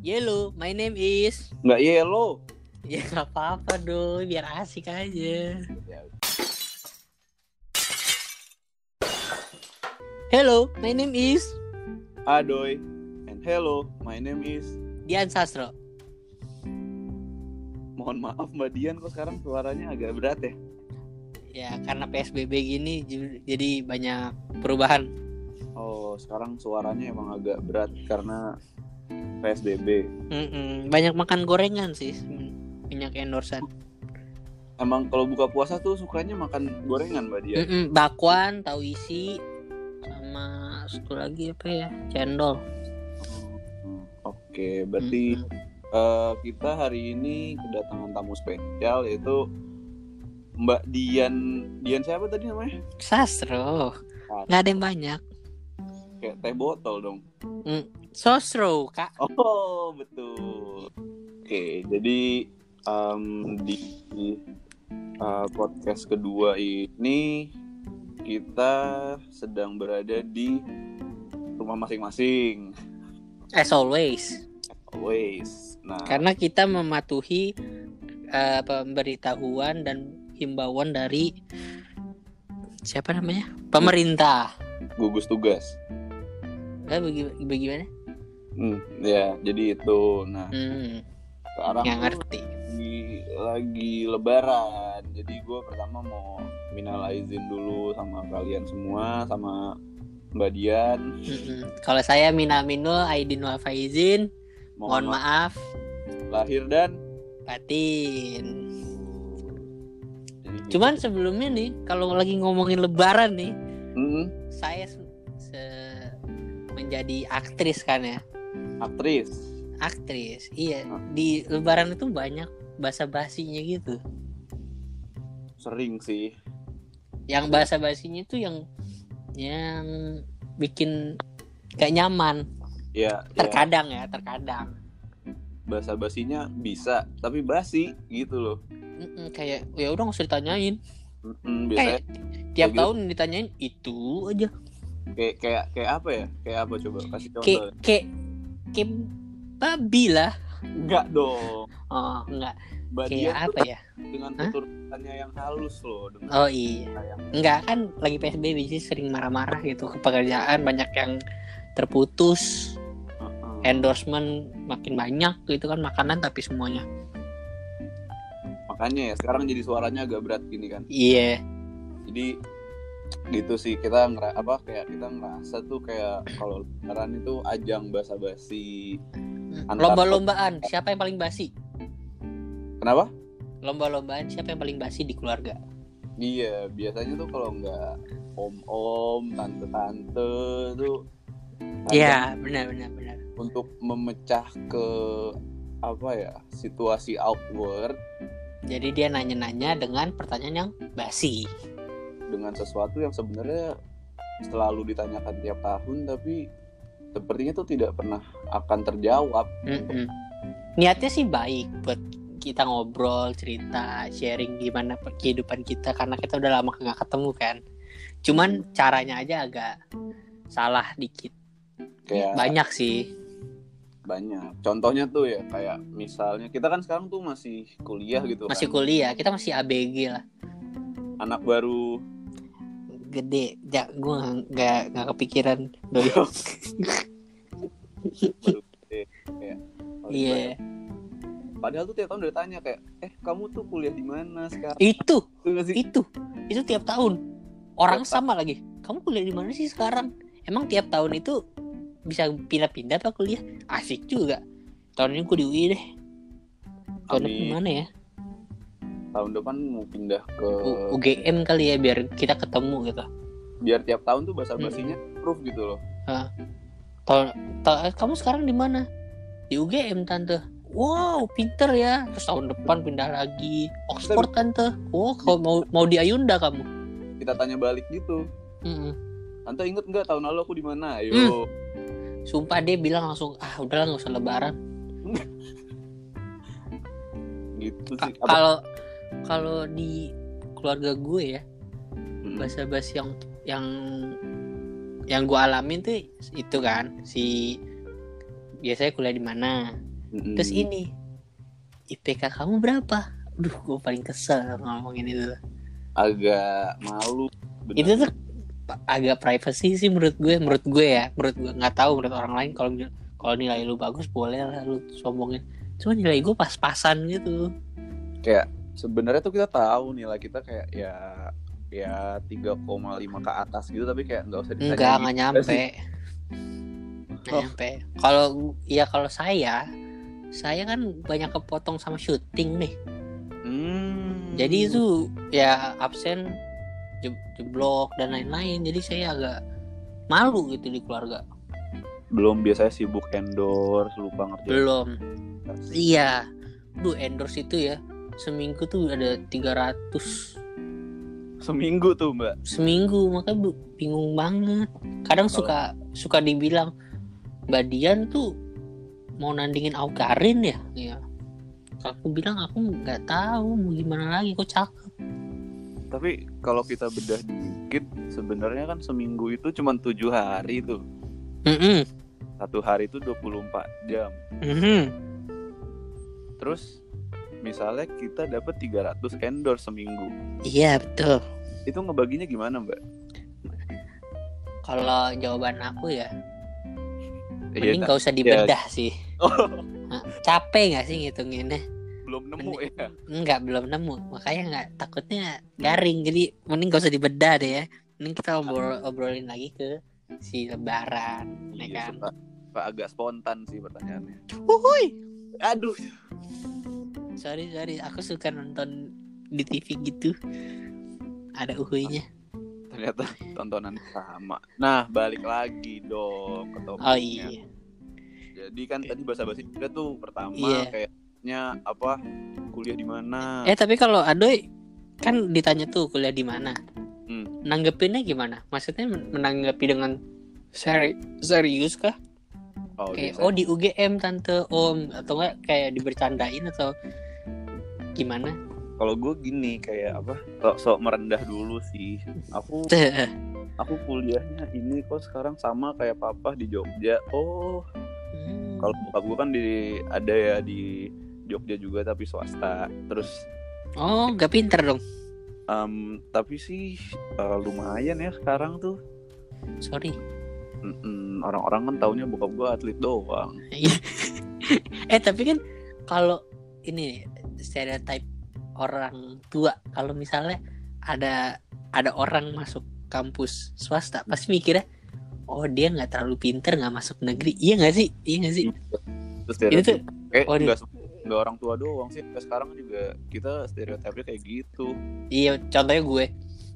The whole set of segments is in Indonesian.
Yellow, my name is. Nggak yellow. Ya nggak apa-apa dong, biar asik aja. Hello, my name is Adoy. And hello, my name is. Dian Sastro. Mohon maaf Mbak Dian kok sekarang suaranya agak berat ya. Ya karena PSBB gini jadi banyak perubahan. Oh, sekarang suaranya emang agak berat karena PSBB. Mm-mm, banyak makan gorengan sih, minyak endorsan. Emang kalau buka puasa tuh sukanya makan gorengan Mbak Dian. Mm-mm, bakwan, tahu isi, sama satu lagi apa ya, cendol. Hmm, Oke, berarti eh, kita hari ini kedatangan tamu spesial yaitu Mbak Dian. Dian siapa tadi namanya? Sastro, nggak ada yang banyak. Kayak teh botol dong. Sosro, kak. Oh, betul. Oke, jadi em, di, uh, podcast kedua ini kita sedang berada di rumah masing-masing. As always. Always. Nah, Karena kita mematuhi eh, pemberitahuan dan himbauan dari siapa namanya? Pemerintah. gugus tugas. Eh, baga- bagaimana? Hmm, ya, jadi itu. Nah, Hmm, sekarang nggak ngerti. lagi, lagi lebaran. Jadi gue pertama mau minal aizin dulu sama kalian semua, sama Mbak Dian. Mm-mm. Kalau saya Mina Minul Aidin wal Faizin, mohon maaf lahir dan batin. Gitu. Cuman sebelumnya nih, kalau lagi ngomongin Lebaran nih, Mm-mm. saya se- menjadi aktris kan ya, aktris. aktris. Iya, di Lebaran itu banyak bahasa basinya gitu. Sering sih. Yang bahasa basinya itu yang yang bikin gak nyaman. Ya, ya Terkadang ya, terkadang. bahasa basinya bisa, tapi basi gitu loh. Mm-mm, kayak ya udah nggak usah ditanyain. Mm-mm, biasanya Kayak tiap kayak tahun ditanyain itu aja. Kayak kayak kayak apa ya? Kayak apa coba kasih contoh. Kayak kayak kayak babi lah. Enggak dong. Oh, enggak. Mbak Kayak apa ya? dengan Hah? tuturannya yang halus loh dengan Oh iya. yang Enggak kan lagi PSBB sih sering marah-marah gitu ke pekerjaan banyak yang terputus, endorsement makin banyak gitu kan makanan tapi semuanya. makanya ya sekarang jadi suaranya agak berat gini kan. Iya. Jadi gitu sih kita ngera apa kayak kita ngerasa tuh kayak kalau lebaran itu ajang basa-basi Antar- Lomba-lombaan siapa yang paling basi? kenapa Lomba-lombaan siapa yang paling basi di keluarga? iya biasanya tuh kalau nggak om-om tante-tante tuh Iya, benar benar benar. untuk memecah ke apa ya situasi awkward Jadi dia nanya-nanya dengan pertanyaan yang basi. Dengan sesuatu yang sebenarnya selalu ditanyakan tiap tahun tapi sepertinya tuh tidak pernah akan terjawab Mm-mm. Niatnya sih baik buat kita ngobrol, cerita, sharing gimana kehidupan kita karena kita udah lama nggak ketemu kan. Cuman caranya aja agak salah dikit. kayak Banyak sih. banyak contohnya tuh ya kayak misalnya kita kan sekarang tuh masih kuliah gitu Masih kan kuliah, kita masih ABG lah. anak baru Gede, ya gue nggak nggak kepikiran paling Iya, banyak. padahal tuh tiap tahun udah tanya kayak eh kamu tuh kuliah di mana sekarang itu, Itu itu, tiap tahun. Orang Tiap sama lagi. Kamu kuliah di mana sih sekarang? Emang tiap tahun itu bisa pindah-pindah apa kuliah? Asik juga. Tahun ini gue di UI deh. Tahun Amin. mana ya? Tahun depan mau pindah ke U- UGM kali ya biar kita ketemu gitu. biar tiap tahun tuh bahasa basinya proof gitu loh Tahun ta- kamu sekarang di mana? Di UGM tante. Wow, pinter ya. Terus tahun depan pindah lagi Oxford tante. Wow, kalau mau mau di Ayunda kamu. kita tanya balik gitu Mm-mm. tante inget nggak tahun lalu aku di mana ayo Hmm. Sumpah dia bilang langsung ah udahlah nggak usah lebaran. gitu sih Kalau kalau di keluarga gue ya Mm-mm. bahasa basi yang yang yang gue alamin tuh itu kan si biasanya kuliah di mana Mm-mm. terus ini IPK kamu berapa Duh, gue paling kesel ngomongin itu. agak malu bener. Itu tuh agak privacy sih menurut gue, menurut gue ya, menurut gue nggak tahu menurut orang lain kalau kalau nilai lu bagus boleh lah lu sombongin. Cuma nilai gue pas-pasan gitu. kayak sebenarnya tuh kita tahu nilai kita kayak ya ya 3,5 ke atas gitu tapi kayak nggak usah ditanya Enggak, gitu nggak sih. nyampe. Nggak Oh. nyampe. Kalau ya kalau saya, saya kan banyak kepotong sama syuting nih. Hmm. Jadi itu ya absen je- jeblok dan lain-lain. Jadi saya agak malu gitu di keluarga. belum biasanya sibuk endorse lupa ngerjain Belum. Iya. Duh endorse itu ya seminggu tuh ada 300 seminggu tuh mbak seminggu makanya bingung banget. Kadang suka suka dibilang Mbak Dian tuh mau nandingin Aukarin ya? Iya. Aku bilang aku nggak tahu mau gimana lagi kok cakep. tapi kalau kita bedah dikit sebenarnya kan seminggu itu cuma tujuh hari tuh Mm-mm. satu hari itu 24 jam Mhm. terus misalnya kita dapat 300 endorse seminggu Iya betul. itu ngebaginya gimana mbak Kalau jawaban aku ya Iya, mending gak usah dibedah sih. Oh, Hah, Capek gak sih ngitunginnya? belum nemu Mending- ya Enggak, belum nemu. Makanya nggak takutnya garing. Jadi mending gak usah dibedah deh ya. Mending kita obrol obrolin lagi ke si lebaran, ya iya kan? suka, agak spontan sih pertanyaannya Wuhui. aduh Sorry, sorry. Aku suka nonton di TV gitu. Ada uhuinya. ternyata tontonan sama nah balik lagi dong ke Oh topiknya iya. jadi kan tadi bahasa basi kita tuh pertama Iya. kayaknya apa kuliah di mana Eh tapi kalau Adoy kan ditanya tuh kuliah di mana? Hmm. Nanggepinnya gimana? Maksudnya men- menanggapi dengan seri serius kah? oh, kayak oh di UGM tante om atau enggak kayak dibercandain atau gimana? kalau gue gini kayak apa sok sok merendah dulu sih aku aku kuliahnya ini kok sekarang sama kayak papa di Jogja oh Hmm. kalau bokap gue kan di ada ya di Jogja juga tapi swasta terus oh gak pinter dong. em, tapi sih eh, lumayan ya sekarang tuh Sorry. Mm-mm, orang-orang kan taunya bokap gue atlet doang eh tapi kan kalau ini stereotype orang tua. Kalau misalnya ada ada orang masuk kampus swasta pasti mikirnya oh dia nggak terlalu pinter nggak masuk negeri. Iya nggak sih? Iya nggak sih? Terus itu tuh eh oh, enggak enggak orang tua doang sih. Sampai sekarang juga kita stereotipnya kayak gitu. Iya contohnya gue.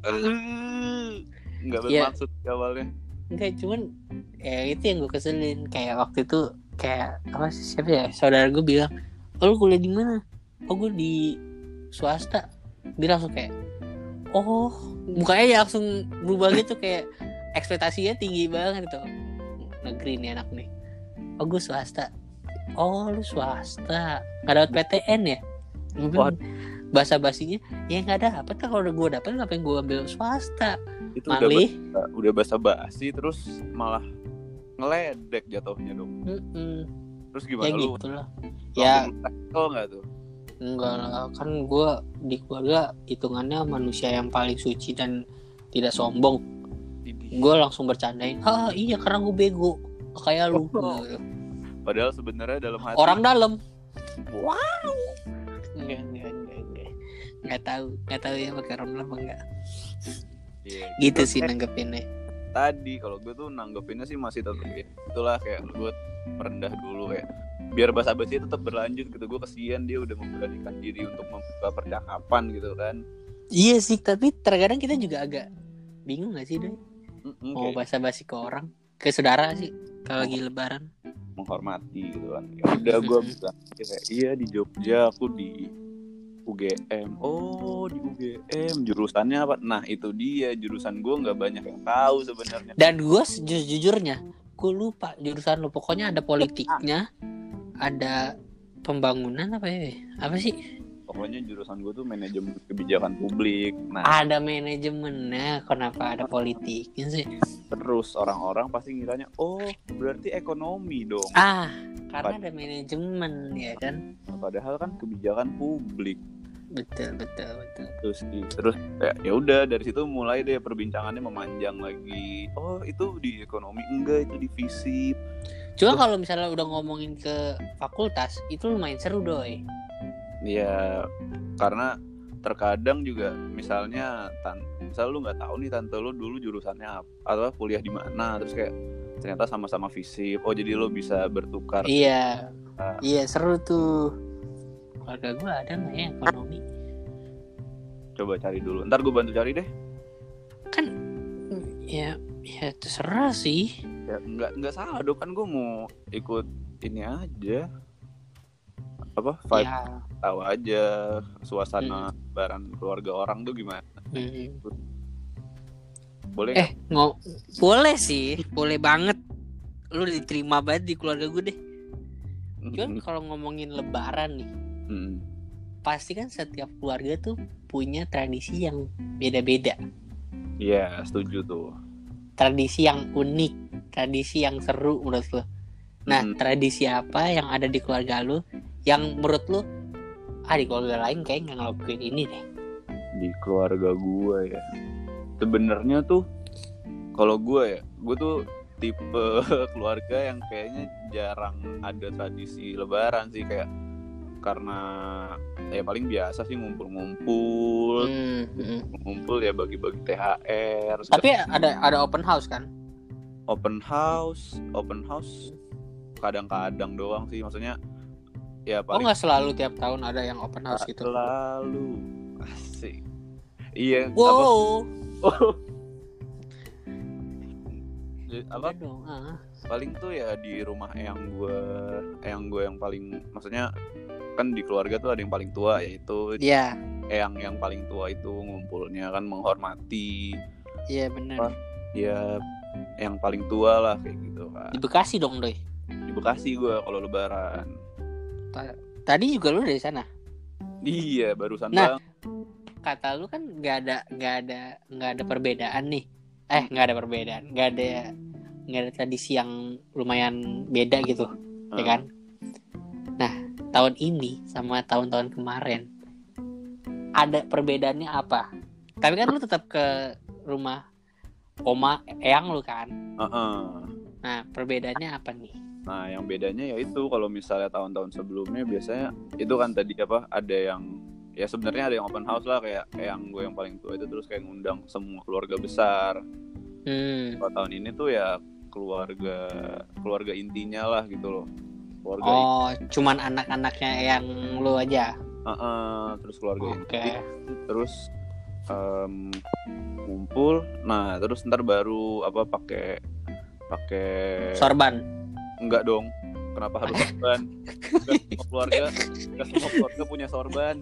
Nggak Iya. bermaksud di awalnya. Enggak cuman ya itu yang gue keselin. Kayak waktu itu kayak apa sih siapa ya? Saudara gue bilang oh, lu kuliah di mana oh gue di swasta. Dia langsung kayak oh. Mukanya ya langsung berubah gitu kayak ekspektasinya tinggi banget tuh negeri nih anak nih. Oh gue swasta. Oh lu swasta. Nggak dapat PTN ya? Bilang, bahasa basinya ya nggak ada apa kalau udah gue dapet ngapain gue ambil swasta? Itu udah malih. ba- udah basa basi terus malah ngeledek jatuhnya dong. Mm-mm. terus ya gimana lu? gitu lah ya. oh nggak tuh enggak lah kan gue di keluarga hitungannya manusia yang paling suci dan tidak sombong. Gue langsung bercandain ah iya karena gue bego. Kayak lu. Oh. Padahal sebenarnya dalam hati orang dalam. Wow. Enggak enggak enggak enggak. Nggak tahu nggak tahu ya pakai orang dalam apa enggak. Iya, gitu sih nanggepinnya tadi kalau gue tuh nanggepinnya sih masih tetap ya itulah kayak gue merendah dulu kayak biar bahasa basi tetap berlanjut gitu. Gue kesian dia udah memberanikan diri untuk membuka percakapan gitu kan. Iya sih tapi terkadang kita juga agak bingung gak sih doi? Mm-mm, mau kayak basa basi ke orang ke saudara sih kalau lagi lebaran. Menghormati gitu kan. Ya udah gue bilang kayak iya di Jogja aku di UGM oh di UGM jurusannya apa nah itu dia jurusan gue nggak banyak yang tahu sebenarnya Dan gue sejujurnya, gue lupa jurusan lo. Pokoknya ada politiknya, ada pembangunan apa ya? Apa sih? pokoknya jurusan gue tuh manajemen kebijakan publik nah Ada manajemennya. Kenapa ada politiknya sih? terus orang-orang pasti ngiranya oh berarti ekonomi dong Ah, karena ada manajemen ya kan padahal kan kebijakan publik betul betul betul. Terus terus ya, ya udah dari situ mulai deh perbincangannya memanjang lagi. Oh itu di ekonomi enggak itu di fisip. Cuma kalau misalnya udah ngomongin ke fakultas itu lumayan seru doi. Ya karena terkadang juga misalnya tan misal lu nggak tahu nih tante lu dulu jurusannya apa atau kuliah di mana terus kayak ternyata sama-sama fisip. Oh jadi lo bisa bertukar iya. Ah. iya seru tuh keluarga gue ada nggak ya ekonomi? Coba cari dulu. Ntar gue bantu cari deh. Kan ya ya terserah sih. Ya nggak nggak salah dong. Kan gue mau ikut ini aja. Apa vibe ya. tahu aja. Suasana lebaran keluarga orang tuh gimana? Hmm. boleh eh ngo boleh sih. Boleh banget. Lu diterima banget di keluarga gue deh. Nggak? cuman kalau ngomongin lebaran nih Hmm. pasti kan setiap keluarga tuh punya tradisi yang beda-beda Iya, setuju tuh. tradisi yang unik tradisi yang seru menurut lu nah Hmm. tradisi apa yang ada di keluarga lu yang menurut lu ah di keluarga lain kayak nggak ngelakuin ini deh di keluarga gue ya sebenarnya tuh kalau gue ya gue tuh tipe keluarga yang kayaknya jarang ada tradisi lebaran sih kayak karena ya paling biasa sih ngumpul-ngumpul Hmm, hmm. ngumpul ya bagi-bagi THR tapi ada ada open house kan? Open house open house kadang-kadang doang sih maksudnya ya oh paling nggak selalu tiap tahun ada yang open house gitu? selalu. Asik. Iya apa? Wow. Oh. Apa dong ah. paling tuh ya di rumah yang gue yang gue yang paling maksudnya kan di keluarga tuh ada yang paling tua yaitu Iya, yang yang paling tua itu ngumpulnya kan menghormati iya benar. Apa? ya yang paling tua lah kayak gitu kan Di Bekasi dong, Doi. di Bekasi gue kalau lebaran Ta- Tadi juga lu dari sana. iya barusan Nah. bang Kata lu kan nggak ada nggak ada nggak ada perbedaan nih. Eh, nggak ada perbedaan, nggak ada nggak ada tradisi yang lumayan beda gitu, ya Ah. kan? Nah, tahun ini sama tahun-tahun kemarin ada perbedaannya apa? Tapi kan lu tetap ke rumah oma eyang lu kan. Heeh. Nah, perbedaannya apa nih? Nah, yang bedanya ya itu kalau misalnya tahun-tahun sebelumnya biasanya itu kan tadi apa ada yang ya sebenarnya ada yang open house lah kayak kayak yang gue yang paling tua itu terus kayak ngundang semua keluarga besar. Hmm. Kalau tahun ini tuh ya keluarga keluarga intinya lah gitu loh. Keluarga. Oh, cuman anak-anaknya yang lu aja. Heeh, terus keluarga Oke. inti terus em, ngumpul. Nah, terus ntar baru apa pakai pakai Sorban. enggak dong. Kenapa harus sorban? Enggak semua keluarga, enggak semua keluarga punya sorban.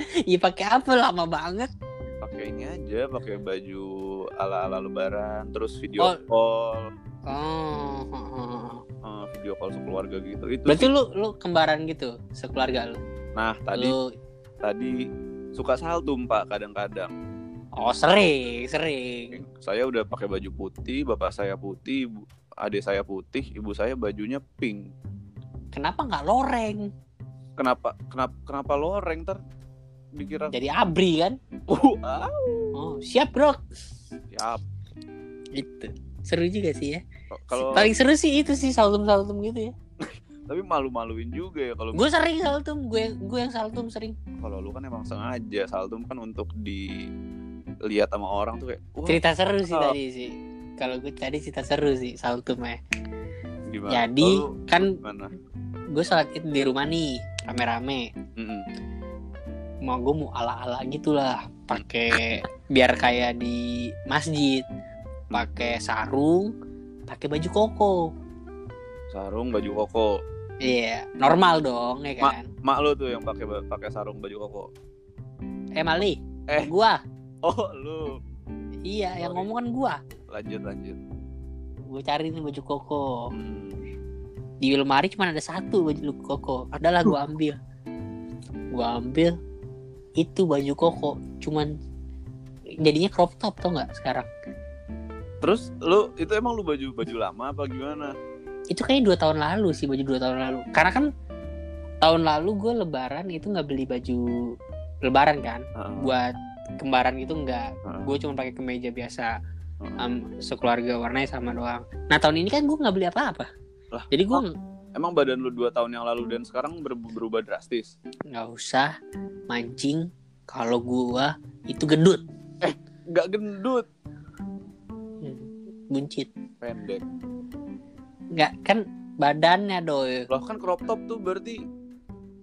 Iya pakai apa lama banget. pakai ini aja pakai baju ala ala lebaran terus video Oh. call Oh. eh, video call sekeluarga gitu itu Berarti sih. lu lu kembaran gitu sekeluarga lu. nah tadi Lu tadi suka saltum pak kadang-kadang oh sering, sering. saya udah pakai baju putih bapak saya putih ibu, adik saya putih ibu saya bajunya pink Kenapa nggak loreng? kenapa kenapa kenapa loreng ter dikira Jadi abri kan? uh, Oh, siap, Bro. ya Gitu. Seru juga sih ya. kalau Paling seru sih itu sih saltum-saltum gitu ya. tapi malu-maluin juga ya kalau Gue sering saltum, gue gue yang saltum sering. kalau lu kan emang sengaja saltum kan untuk dilihat sama orang tuh kayak wah Cerita seru sih Oh. tadi sih. Kalau gue tadi cerita seru sih saltum ya. gimana Jadi lu kan gimana gue sholat id di rumah nih rame-rame. Mm-mm. mau gue mau ala-ala gitulah pakai biar kayak di masjid pakai sarung pakai baju koko. Sarung baju koko. Iya normal dong ya kan? mak lu tuh yang pakai pakai sarung baju koko. Eh Mali Eh. gua. Oh lu. Iya yang Sorry. ngomong kan gua. Lanjut lanjut. Gue cari nih baju koko. Hmm. di lemari cuma ada satu baju koko. Adalah gua ambil. Gua ambil itu baju koko. Cuman jadinya crop top tau nggak sekarang terus lu itu emang lu baju baju lama apa gimana? Itu kayaknya dua tahun lalu sih baju dua tahun lalu. Karena kan tahun lalu gue lebaran itu nggak beli baju lebaran kan. Heeh. buat kembaran itu nggak. Heeh. gue cuma pakai kemeja biasa Heeh. um, sekeluarga warnanya sama doang. Nah tahun ini kan gue nggak beli apa-apa. Lah, jadi gue Emang badan lu dua tahun yang lalu dan sekarang ber- berubah drastis? nggak usah mancing. Kalau gue itu gendut. Gak gendut, buncit pendek. nggak kan badannya doi Loh kan crop top tuh berarti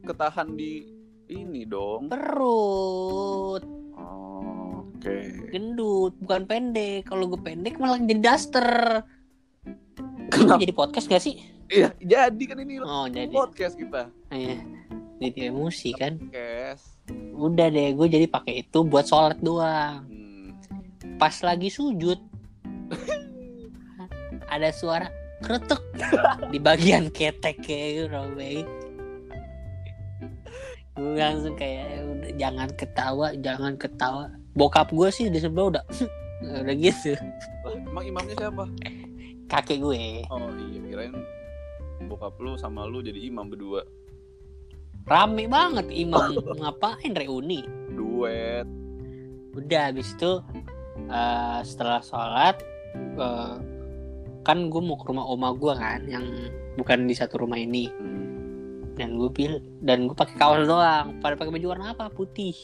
ketahan di ini dong. perut Oh, Oke. gendut bukan pendek kalau gue pendek malah jadi daster Kenapa? jadi podcast gak sih Iya, jadi kan ini oh jadi podcast kita. Iya. jadi emosi kan Podcast. udah deh gue jadi pakai itu buat sholat doang Hmm. pas lagi sujud ada suara kretek di bagian ketek kayak gitu Robey gue langsung kayak "Ya udah jangan ketawa jangan ketawa bokap gue sih di sebelah udah udah gitu Lah, emang imamnya siapa? kakek gue Oh iya, kirain bokap lu sama lu jadi imam berdua. rame banget imam ngapain reuni Duet. udah habis itu eh, setelah sholat eh, kan gue mau ke rumah oma gue kan yang bukan di satu rumah ini. Hmm. dan gue pil dan gue pakai kaos doang. Pada pakai baju warna apa? Putih.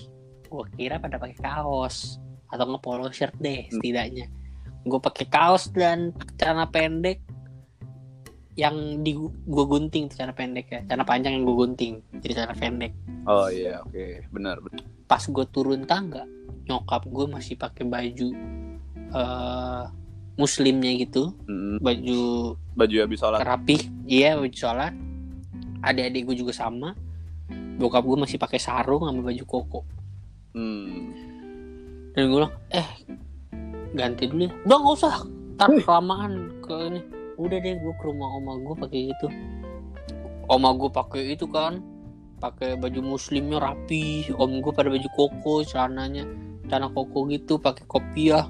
Gue kira pada pakai kaos. Atau nge polo shirt deh setidaknya. Gue pakai kaos dan celana pendek yang di gue gunting tuh celana pendek ya. Celana panjang yang gue gunting jadi celana pendek. Oh iya, oke, benar. benar. pas gue turun tangga nyokap gue masih pakai baju eh muslimnya gitu Mm, baju Baju habis sholat. rapih iya baju sholat. Adik-adik gue juga sama. Bokap gue masih pakai sarung sama baju koko. Hmm. dan gue bilang eh ganti dulu ya. Udah nggak usah. Ntar kelamaan ke ini. Udah deh gue ke rumah oma gue pakai gitu. Oma gue pakai itu kan pakai baju muslimnya rapi om gue pada baju koko celananya celana koko gitu pakai kopiah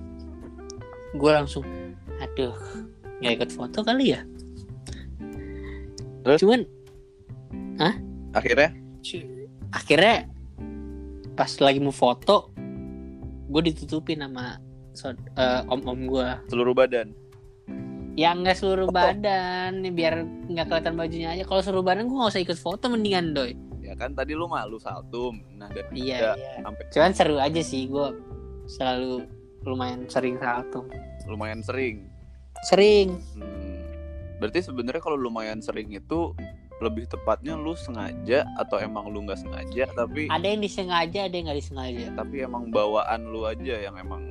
gue langsung aduh nggak ikut foto kali ya Terus? cuman Akhirnya? akhirnya pas lagi mau foto gue ditutupin sama so- eh, om-om gue Seluruh badan. ya nggak seluruh Foto. badan biar nggak kelihatan bajunya aja kalau seluruh badan gue nggak usah ikut foto mendingan doi Ya kan tadi lu malu saltum. Nah, dan iya Ya, iya sampai cuman seru aja sih gue selalu lumayan sering salto lumayan sering. sering. Hmm. Berarti sebenarnya kalau lumayan sering itu lebih tepatnya lu sengaja atau emang lu nggak sengaja tapi ada yang disengaja ada yang nggak disengaja. Tapi emang bawaan lu aja yang emang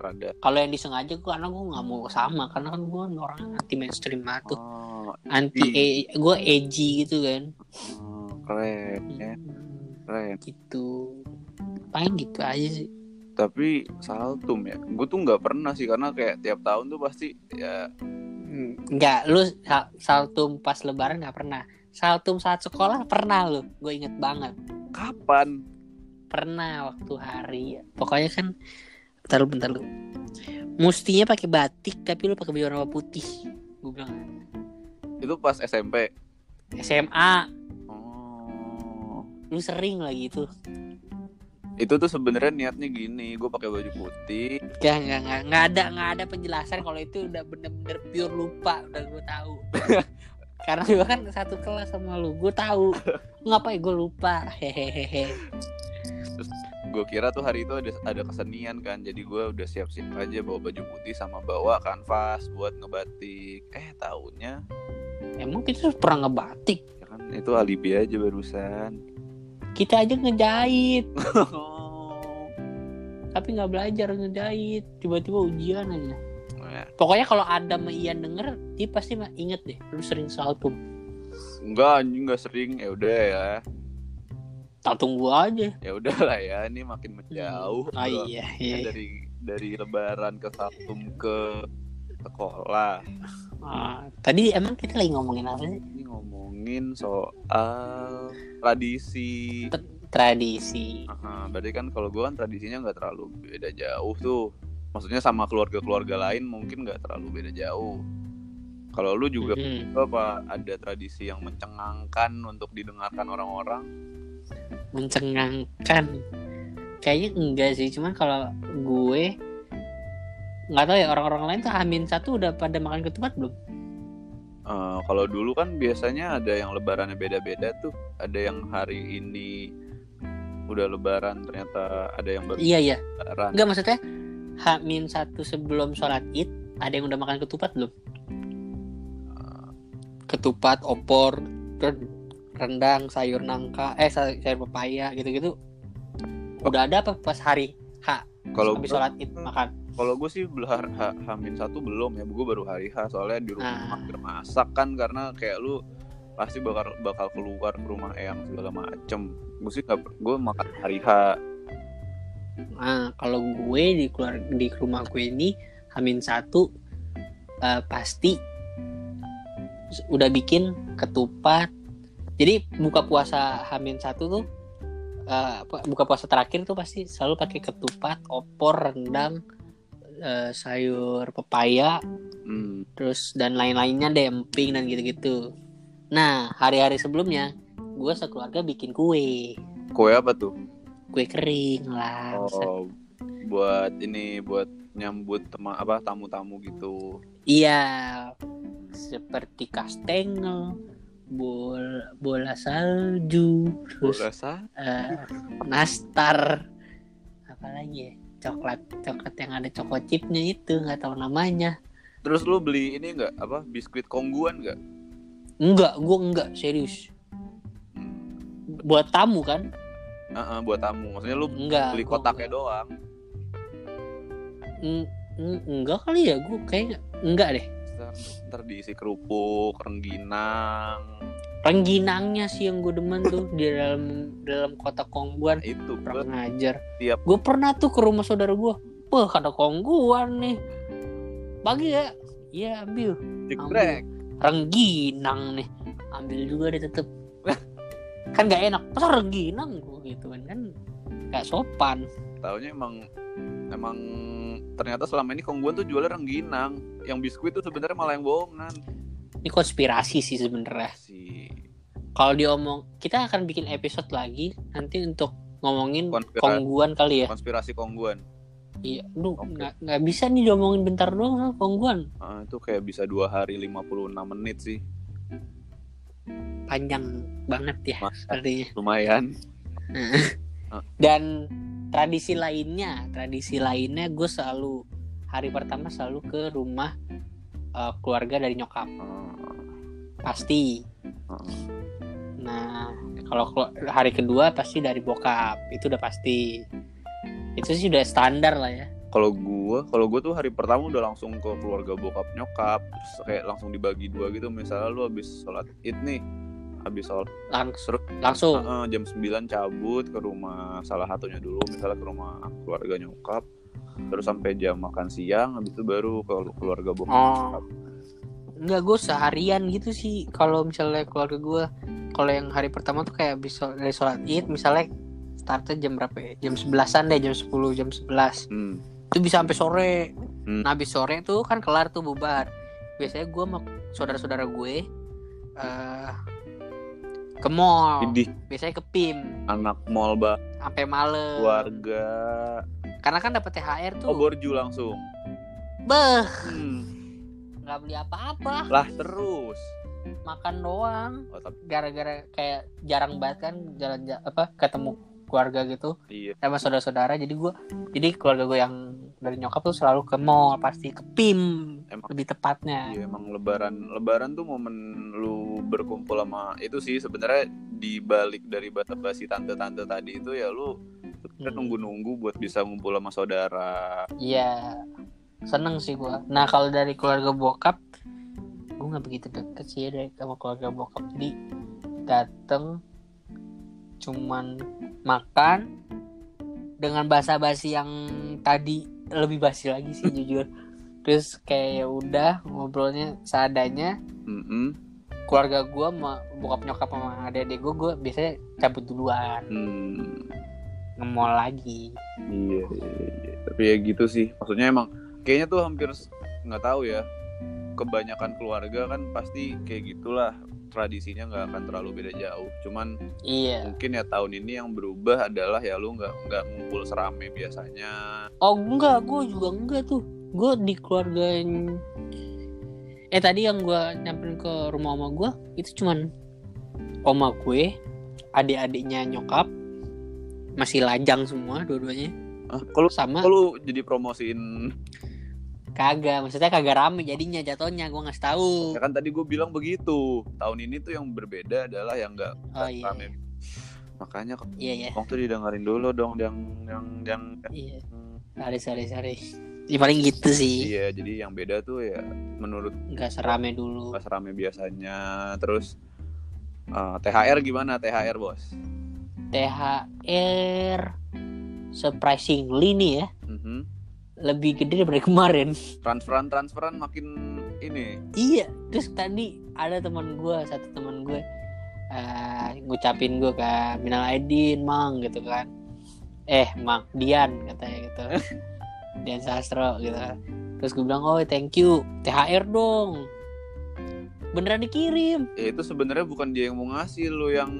rada. Kalau yang disengaja gue karena gue nggak mau sama karena kan gue orang anti mainstream banget tuh. Oh, anti e gue edgy gitu kan. Oh, keren ya. Hmm, keren. gitu. Paling gitu aja sih tapi saltum ya gue tuh nggak pernah sih karena kayak tiap tahun tuh pasti ya Hmm, Enggak, lu sal- saltum pas lebaran nggak pernah. Saltum saat sekolah pernah lu. Gue inget banget. kapan Pernah waktu hari. Pokoknya kan bentar lu bentar lu. Mustinya pakai batik tapi lu pakai baju warna putih. Gue bilang itu pas SMP SMA oh lu sering lagi itu. Itu tuh sebenarnya niatnya gini gue pakai baju putih Gak, gak, gak, gak ada nggak ada penjelasan kalau itu udah bener-bener pure lupa udah gue tahu. Karena gue kan satu kelas sama lu, gue tahu. Ngapain gue lupa, hehehe. gue kira tuh hari itu ada ada kesenian kan jadi gue udah siap-siap aja bawa baju putih sama bawa kanvas buat ngebatik eh tahunnya Emang kita pernah ngebatik? ya kan itu alibi aja barusan Kita aja ngejahit, oh tapi nggak belajar ngejahit. Tiba-tiba ujian aja. ya. Pokoknya kalau ada sama Ian denger, dia pasti inget deh. Lu sering saltum. enggak anjing enggak sering ya udah ya Saltum gua aja. ya udah lah ya ini makin menjauh Oh Bro. iya, iya. dari dari lebaran ke Sabtum ke sekolah Ah, tadi emang kita lagi ngomongin apa sih? ini ngomongin soal tradisi Tradisi. Aha, berarti kan kalau gue kan tradisinya nggak terlalu beda jauh tuh maksudnya sama keluarga-keluarga lain mungkin nggak terlalu beda jauh Kalau lu juga Mm-mm. apa ada tradisi yang mencengangkan untuk didengarkan orang-orang? mencengangkan kayaknya enggak sih cuman kalau gue nggak tahu ya orang-orang lain tuh Amin satu udah pada makan ketupat belum Eh, kalau dulu kan biasanya ada yang lebarannya beda-beda tuh. Ada yang hari ini udah lebaran ternyata ada yang baru iya iya. lebaran. enggak maksudnya Hamin satu sebelum sholat id ada yang udah makan ketupat belum? Ketupat opor ren- rendang sayur nangka eh say- sayur pepaya gitu-gitu. Udah ada apa pas hari H Kalau habis sholat id makan Kalau gue sih belum ha, Hamin satu belum ya, gue baru hari H soalnya di rumah Ah. masak kan karena kayak lu pasti bakal bakal keluar ke rumah eyang segala macem. Gue sih gue makan hari H. Nah, kalau gue di keluar di rumah gue ini Hamin satu eh, pasti udah bikin ketupat. Jadi buka puasa Hamin satu tuh apa, buka puasa terakhir tuh pasti selalu pakai ketupat, opor, rendang, eh, sayur pepaya, Hmm. terus dan lain-lainnya deh emping dan gitu-gitu. Nah hari-hari sebelumnya gue sekeluarga bikin kue, Kue apa tuh? kue kering lah. Oh, buat ini buat nyambut tema apa tamu-tamu gitu. Iya, seperti kastengel, bola bola salju, terus Gue rasa eh, nastar, apa lagi ya? Coklat, coklat yang ada coko chipnya itu nggak tahu namanya. Terus lu beli ini enggak apa biskuit kongguan enggak? Enggak, gua enggak serius. Hmm. Buat tamu kan? Ah, ah, buat tamu. Maksudnya lu Enggak. beli kotaknya enggak. doang. En- enggak kali ya, gua kayak enggak deh. Ntar, ntar diisi kerupuk, rengginang. Rengginangnya sih yang gue demen tuh di dalam dalam kotak kongguan. Itu kurang ngajar. Tiap- gue pernah tuh ke rumah saudara gue. Wah ada kongguan nih. Bagi ya? Iya ambil. Jegrek. rengginang nih. Ambil juga deh tetep. Kan gak enak. Masa rengginang gue gitu kan? Kan gak sopan. Taunya emang emang ternyata selama ini kongguan tuh jualnya rengginang. Yang biskuit tuh sebenarnya malah yang bohongan. ini konspirasi sih sebenarnya Si kalau diomong kita akan bikin episode lagi nanti untuk ngomongin Konspirasi. kongguan kali ya konspirasi kongguan. iya lu nggak nggak bisa nih diomongin bentar doang soal kongguan Ah, itu kayak bisa dua hari 56 menit sih. panjang banget ya Masa. artinya Lumayan. dan tradisi lainnya tradisi lainnya gue selalu hari pertama selalu ke rumah eh, keluarga dari nyokap pasti ah. nah kalau hari kedua pasti dari bokap itu udah pasti itu sih udah standar lah ya Kalau gua, kalau gua tuh hari pertama udah langsung ke keluarga bokap nyokap, terus kayak langsung dibagi dua gitu. Misalnya lu habis sholat id nih, habis sholat langsung langsung eh, jam 9 cabut ke rumah salah satunya dulu, misalnya ke rumah keluarga nyokap, terus sampai jam makan siang, habis itu baru ke keluarga bokap. Oh. nyokap. Enggak gue seharian gitu sih kalau misalnya keluarga gue kalau yang hari pertama tuh kayak bisa dari sholat id misalnya startnya jam berapa ya? jam 11an deh jam 10 jam 11 Hmm. itu bisa sampai sore Hmm. nah habis sore tuh kan kelar tuh bubar biasanya gue sama saudara-saudara gue eh ke mall Idih, biasanya ke PIM anak mall bah sampai malam keluarga. karena kan dapat THR tuh Oh, borju langsung. beh Hmm. nggak beli apa-apa Lah terus. makan doang Oh, tapi gara-gara kayak jarang banget kan jalan ja- apa ketemu keluarga gitu iya. sama saudara-saudara jadi gue jadi keluarga gue yang dari nyokap tuh selalu ke mall pasti ke PIM Emang lebih tepatnya Iya emang lebaran lebaran tuh momen lu berkumpul sama itu sih sebenarnya di balik dari bata basi tante-tante tadi itu ya lu Hmm. nunggu-nunggu buat bisa ngumpul sama saudara. Iya, seneng sih gua. Nah kalau dari keluarga bokap, gua nggak begitu deket sih ya dari sama keluarga bokap. Jadi dateng cuman makan dengan bahasa basi yang tadi lebih basi lagi sih jujur. Terus kayak ya udah ngobrolnya seadanya. Mm-mm. Keluarga gua sama bokap nyokap sama adik-adik gua, gua biasanya cabut duluan, Hmm, nge-mall lagi. iya, iya, iya. Tapi ya gitu sih. Maksudnya emang kayaknya tuh hampir nggak tahu ya. kebanyakan keluarga kan pasti kayak gitulah tradisinya nggak akan terlalu beda jauh. Cuman iya. mungkin ya tahun ini yang berubah adalah ya lu nggak nggak ngumpul serame biasanya. Oh enggak gue juga enggak tuh. Gue di keluarga yang- eh tadi yang gue nyamperin ke rumah oma gue itu cuman oma gue adik-adiknya nyokap masih lajang semua dua-duanya. Ah, kalau sama kalau jadi promosiin kagak maksudnya kagak rame jadinya jatuhnya gue ngasih tahu. Ya kan tadi gue bilang begitu tahun ini tuh yang berbeda adalah yang nggak oh iya rame. makanya kok iya iya. Kong tuh didengerin dulu dong yang yang yang iya. Sorry sorry sorry. Ya, paling gitu sih. Iya jadi yang beda tuh ya menurut nggak serame dulu. Pas rame biasanya. Terus eh, THR gimana? THR bos? THR surprisingly nih ya. Mhm. Lebih gede daripada kemarin transferan transferan makin ini Iya, terus tadi ada teman gue, satu teman gue eh ngucapin gue kan minal aidin mang gitu kan. Eh, mang Dian katanya gitu. Dian Sastro gitu. Terus gue bilang, "Oh, thank you. THR dong." Beneran dikirim. ya itu sebenarnya bukan dia yang mau ngasih lo yang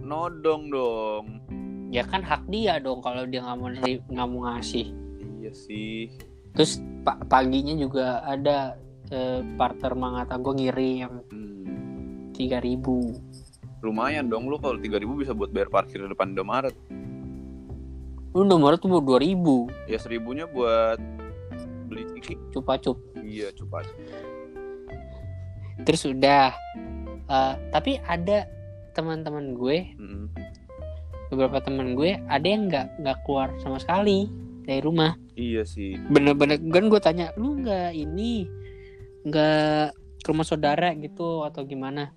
nodong dong Ya kan hak dia dong kalau dia nggak mau nggak mau ngasih. Sih. Terus pa- paginya juga ada eh, partner mangata. Gue ngirim Hmm. 3000 lumayan dong lu kalau 3000 bisa buat bayar parkir di depan Indomaret. Lu nomor tuh mau 2000 ya seribunya buat beli ciki cupa-cup. iya coba terus udah. Eh, tapi ada teman-teman gue Mm-mm. beberapa teman gue ada yang nggak nggak keluar sama sekali dari rumah. Iya sih. Bener-bener kan gue tanya lu nggak ini nggak ke rumah saudara gitu atau gimana?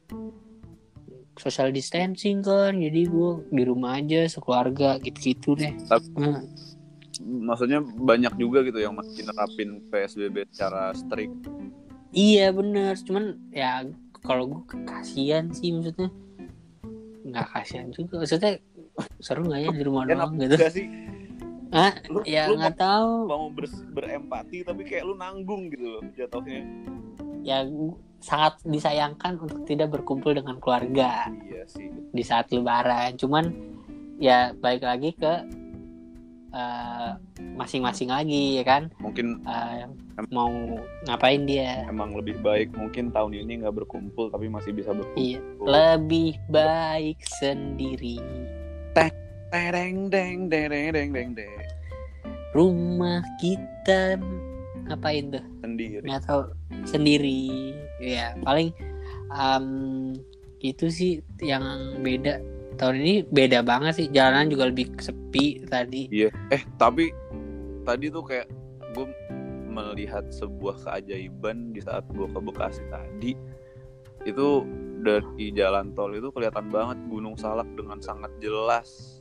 Social distancing kan jadi gue di rumah aja sekeluarga gitu-gitu deh. Tapi- Nah, maksudnya banyak juga gitu yang masih nerapin PSBB secara strict. Iya bener. Cuman ya kalau gue kasihan sih maksudnya. Nggak kasihan juga. Maksudnya seru nggak ya di rumah doang gitu. sih ah lu, ya lu nggak tahu. mau ber- berempati tapi kayak lu nanggung gitu loh jatuhnya. Ya sangat disayangkan untuk tidak berkumpul dengan keluarga iya sih. di saat lebaran. Cuman ya balik lagi ke eh, masing-masing lagi ya kan? Mungkin Eh, mau ngapain dia? emang lebih baik mungkin tahun ini nggak berkumpul tapi masih bisa berkumpul. Iya lebih baik sendiri Tereng deng deng deng deng deng. Deng rumah kita ngapain tuh? Sendiri. Nggak tahu. Sendiri. Ya paling em, itu sih yang beda. Tahun ini beda banget sih. Jalanan juga lebih sepi tadi. Iya, eh tapi tadi tuh kayak gue melihat sebuah keajaiban di saat gue ke Bekasi tadi. Itu dari jalan tol itu kelihatan banget Gunung Salak dengan sangat jelas.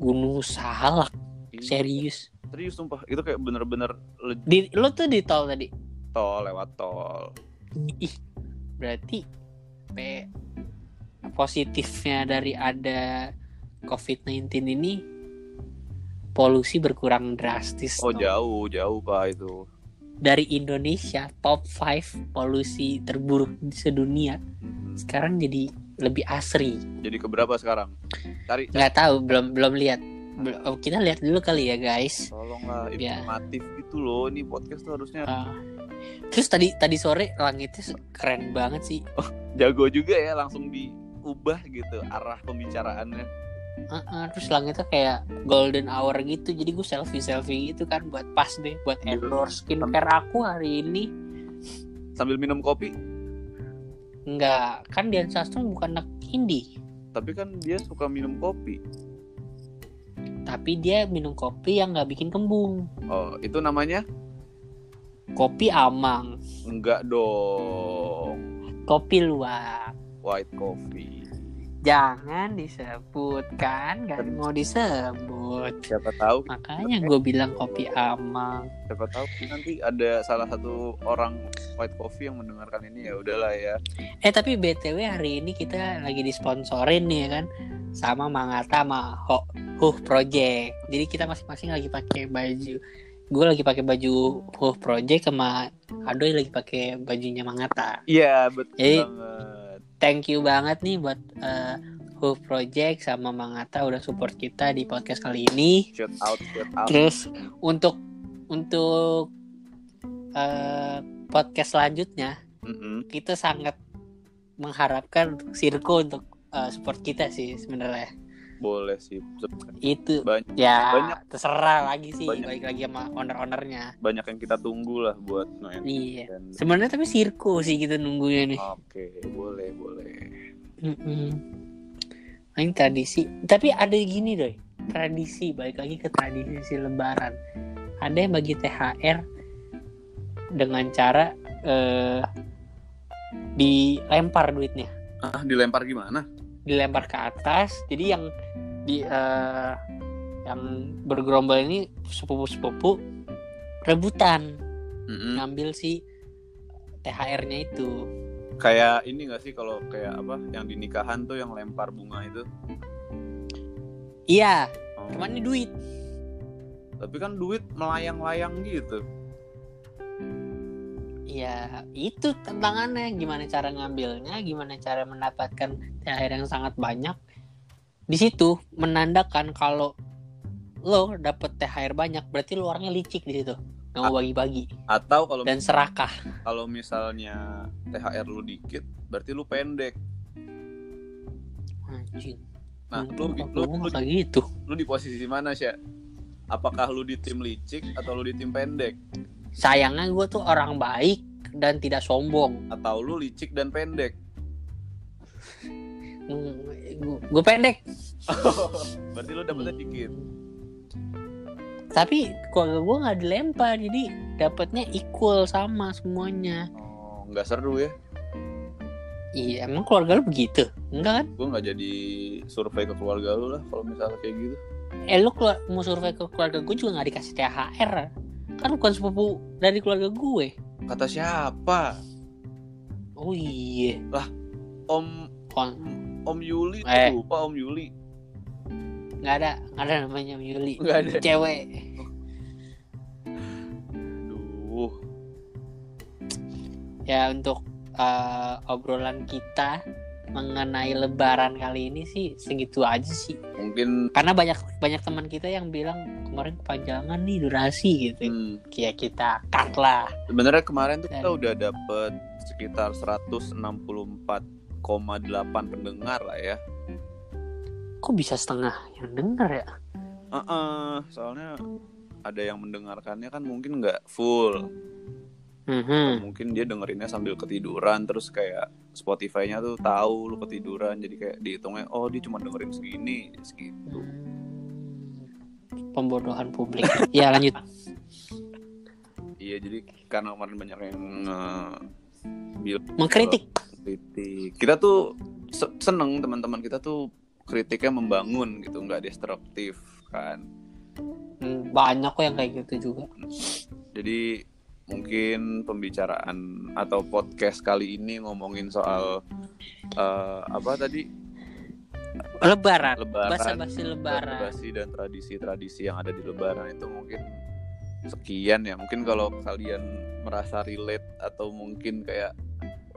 Gunung Salak Ih, serius Serius sumpah, itu kayak bener-bener di lo tuh di tol tadi tol lewat tol. ih berarti P positifnya dari ada COVID-19 ini polusi berkurang drastis Oh dong. jauh, jauh pak itu. dari Indonesia top 5 polusi terburuk di sedunia Mhm. sekarang jadi lebih asri Jadi keberapa sekarang? Cari, nggak tahu belum belum lihat oh, kita lihat dulu kali ya guys tolonglah Ya. informatif gitu loh. Ini podcast tuh harusnya Ah. terus tadi tadi sore langitnya keren banget sih jago juga ya, langsung diubah gitu arah pembicaraannya. Ah, ah, terus langitnya kayak golden hour gitu jadi gue selfie selfie gitu kan buat pas deh buat endorse skincare aku hari ini Sambil minum kopi, Enggak, kan Dian Sastro bukan anak indie tapi kan dia suka minum kopi. tapi dia minum kopi yang nggak bikin kembung Oh, itu namanya? kopi amang Enggak dong. kopi luwak White coffee. Jangan disebutkan nggak mau disebut Siapa tahu, makanya gue bilang kopi amang siapa tahu nanti ada salah satu orang white coffee yang mendengarkan ini ya udahlah ya. eh tapi btw hari ini kita lagi disponsorin nih ya kan sama Mangata sama Ho Huh Project jadi kita masing-masing lagi pakai baju gue lagi pakai baju Wolf Project sama Adoy lagi pakai bajunya Mangata. Iya betul Jadi, banget. Thank you banget nih buat uh, Wolf Project sama Mangata udah support kita di podcast kali ini. Shout out, shout out. Terus untuk untuk uh, podcast selanjutnya Mm-mm. kita sangat mengharapkan Sirko untuk uh, support kita sih sebenarnya. Boleh sih. Itu Banyak, ya banyak. terserah lagi sih Banyak. balik lagi sama owner-ownernya. banyak yang kita tunggu lah buat noen. Iya. Dan- Sebenarnya tapi Sirko sih kita nunggunya nih. Oke, boleh, boleh. Mm-mm. Ini tradisi. Tapi ada gini doi. Tradisi balik lagi ke tradisi Lebaran. Ada yang bagi THR dengan cara eh, dilempar duitnya, Ah, dilempar gimana? dilempar ke atas. Jadi yang di eh, yang bergerombol ini sepupu-sepupu rebutan Mm-mm. ngambil si THR-nya itu. Kayak ini gak sih kalau kayak apa yang di nikahan tuh yang lempar bunga itu? Iya, Oh. cuman ini duit. Tapi kan duit melayang-layang gitu. Ya itu tantangannya gimana cara ngambilnya, gimana cara mendapatkan THR yang sangat banyak. Di situ menandakan kalau lo dapet THR banyak, berarti lo orangnya licik di situ, nggak mau bagi-bagi Atau kalau dan serakah. kalau misalnya THR lu dikit, berarti lu pendek. Anjing. Nah, lu, lu, lu, kayak gitu. lu di posisi mana sih? Apakah lu di tim licik atau lu di tim pendek? Sayangnya gue tuh orang baik dan tidak sombong. Atau lu licik dan pendek? Gue pendek. berarti lu dapetnya dikit. Tapi keluarga gue nggak dilempar, jadi dapatnya equal sama semuanya. Oh, nggak seru ya? Iya, emang keluarga lu begitu? Enggak kan? Gue nggak jadi survei ke keluarga lu lah kalau misalnya kayak gitu. Eh lu keluar, mau survei ke keluarga gue juga gak dikasih THR Kan bukan sepupu dari keluarga gue Kata siapa? Oh iya Om Kon Om Yuli Eh. lupa Om Yuli. Gak ada Gak ada namanya Yuli Nggak ada. Cewek Duh. Ya untuk eh, obrolan kita Mengenai lebaran kali ini sih Segitu aja sih Mungkin Karena banyak banyak teman kita yang bilang Kemarin kepanjangan nih durasi gitu hmm, Kayak kita cut lah sebenarnya kemarin tuh kita Dan- udah dapet sekitar 164,8 pendengar lah ya. Kok bisa setengah yang denger ya Heeh, soalnya ada yang mendengarkannya kan mungkin nggak full. Mhm. Mungkin dia dengerinnya sambil ketiduran terus kayak Spotify-nya tuh tahu lu ketiduran jadi kayak dihitungnya oh dia cuma dengerin segini segitu. Pembodohan publik Ya lanjut Iya jadi karena kemarin banyak yang bilang Mengkritik kritik. Kita tuh se- seneng teman-teman kita tuh kritiknya membangun gitu, nggak destruktif kan. Hmm, banyak kok yang kayak gitu juga Jadi mungkin pembicaraan atau podcast kali ini ngomongin soal eh, apa tadi lebaran Lebaran, bahasa basi lebaran tradisi dan tradisi-tradisi yang ada di Lebaran itu mungkin sekian ya. Mungkin kalau kalian merasa relate atau mungkin kayak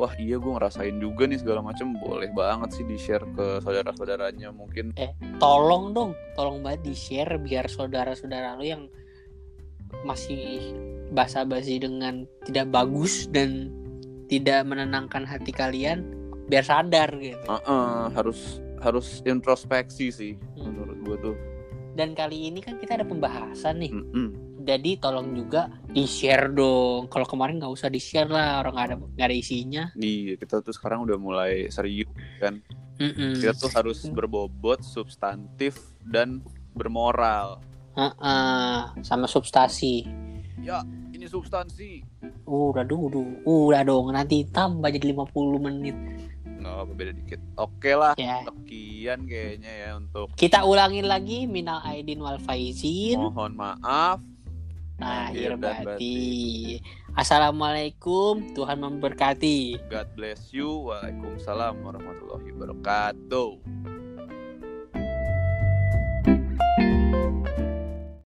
wah iya gue ngerasain juga nih segala macam boleh banget sih di share ke saudara-saudaranya mungkin tolong dong tolong banget di share biar saudara-saudara lo yang masih basa-basi dengan tidak bagus dan tidak menenangkan hati kalian biar sadar gitu Uh-uh, harus harus introspeksi sih Hmm. menurut gue tuh. dan kali ini kan kita ada pembahasan nih Mm-mm. Jadi tolong juga di share dong kalau kemarin nggak usah di share lah orang nggak ada nggak ada isinya Iya kita tuh sekarang udah mulai serius kan. Mm-mm. Kita tuh harus berbobot, substantif dan bermoral. Heeh, sama substansi Ya ini substansi. udah dong udah, udah dong nanti tambah jadi 50 menit Nggak apa beda dikit. Oke lah. ya Sekian kayaknya ya untuk kita ulangin lagi minal aidin wal faizin mohon maaf. Lahir dan batin assalamualaikum Tuhan memberkati God bless you. Waalaikumsalam warahmatullahi wabarakatuh.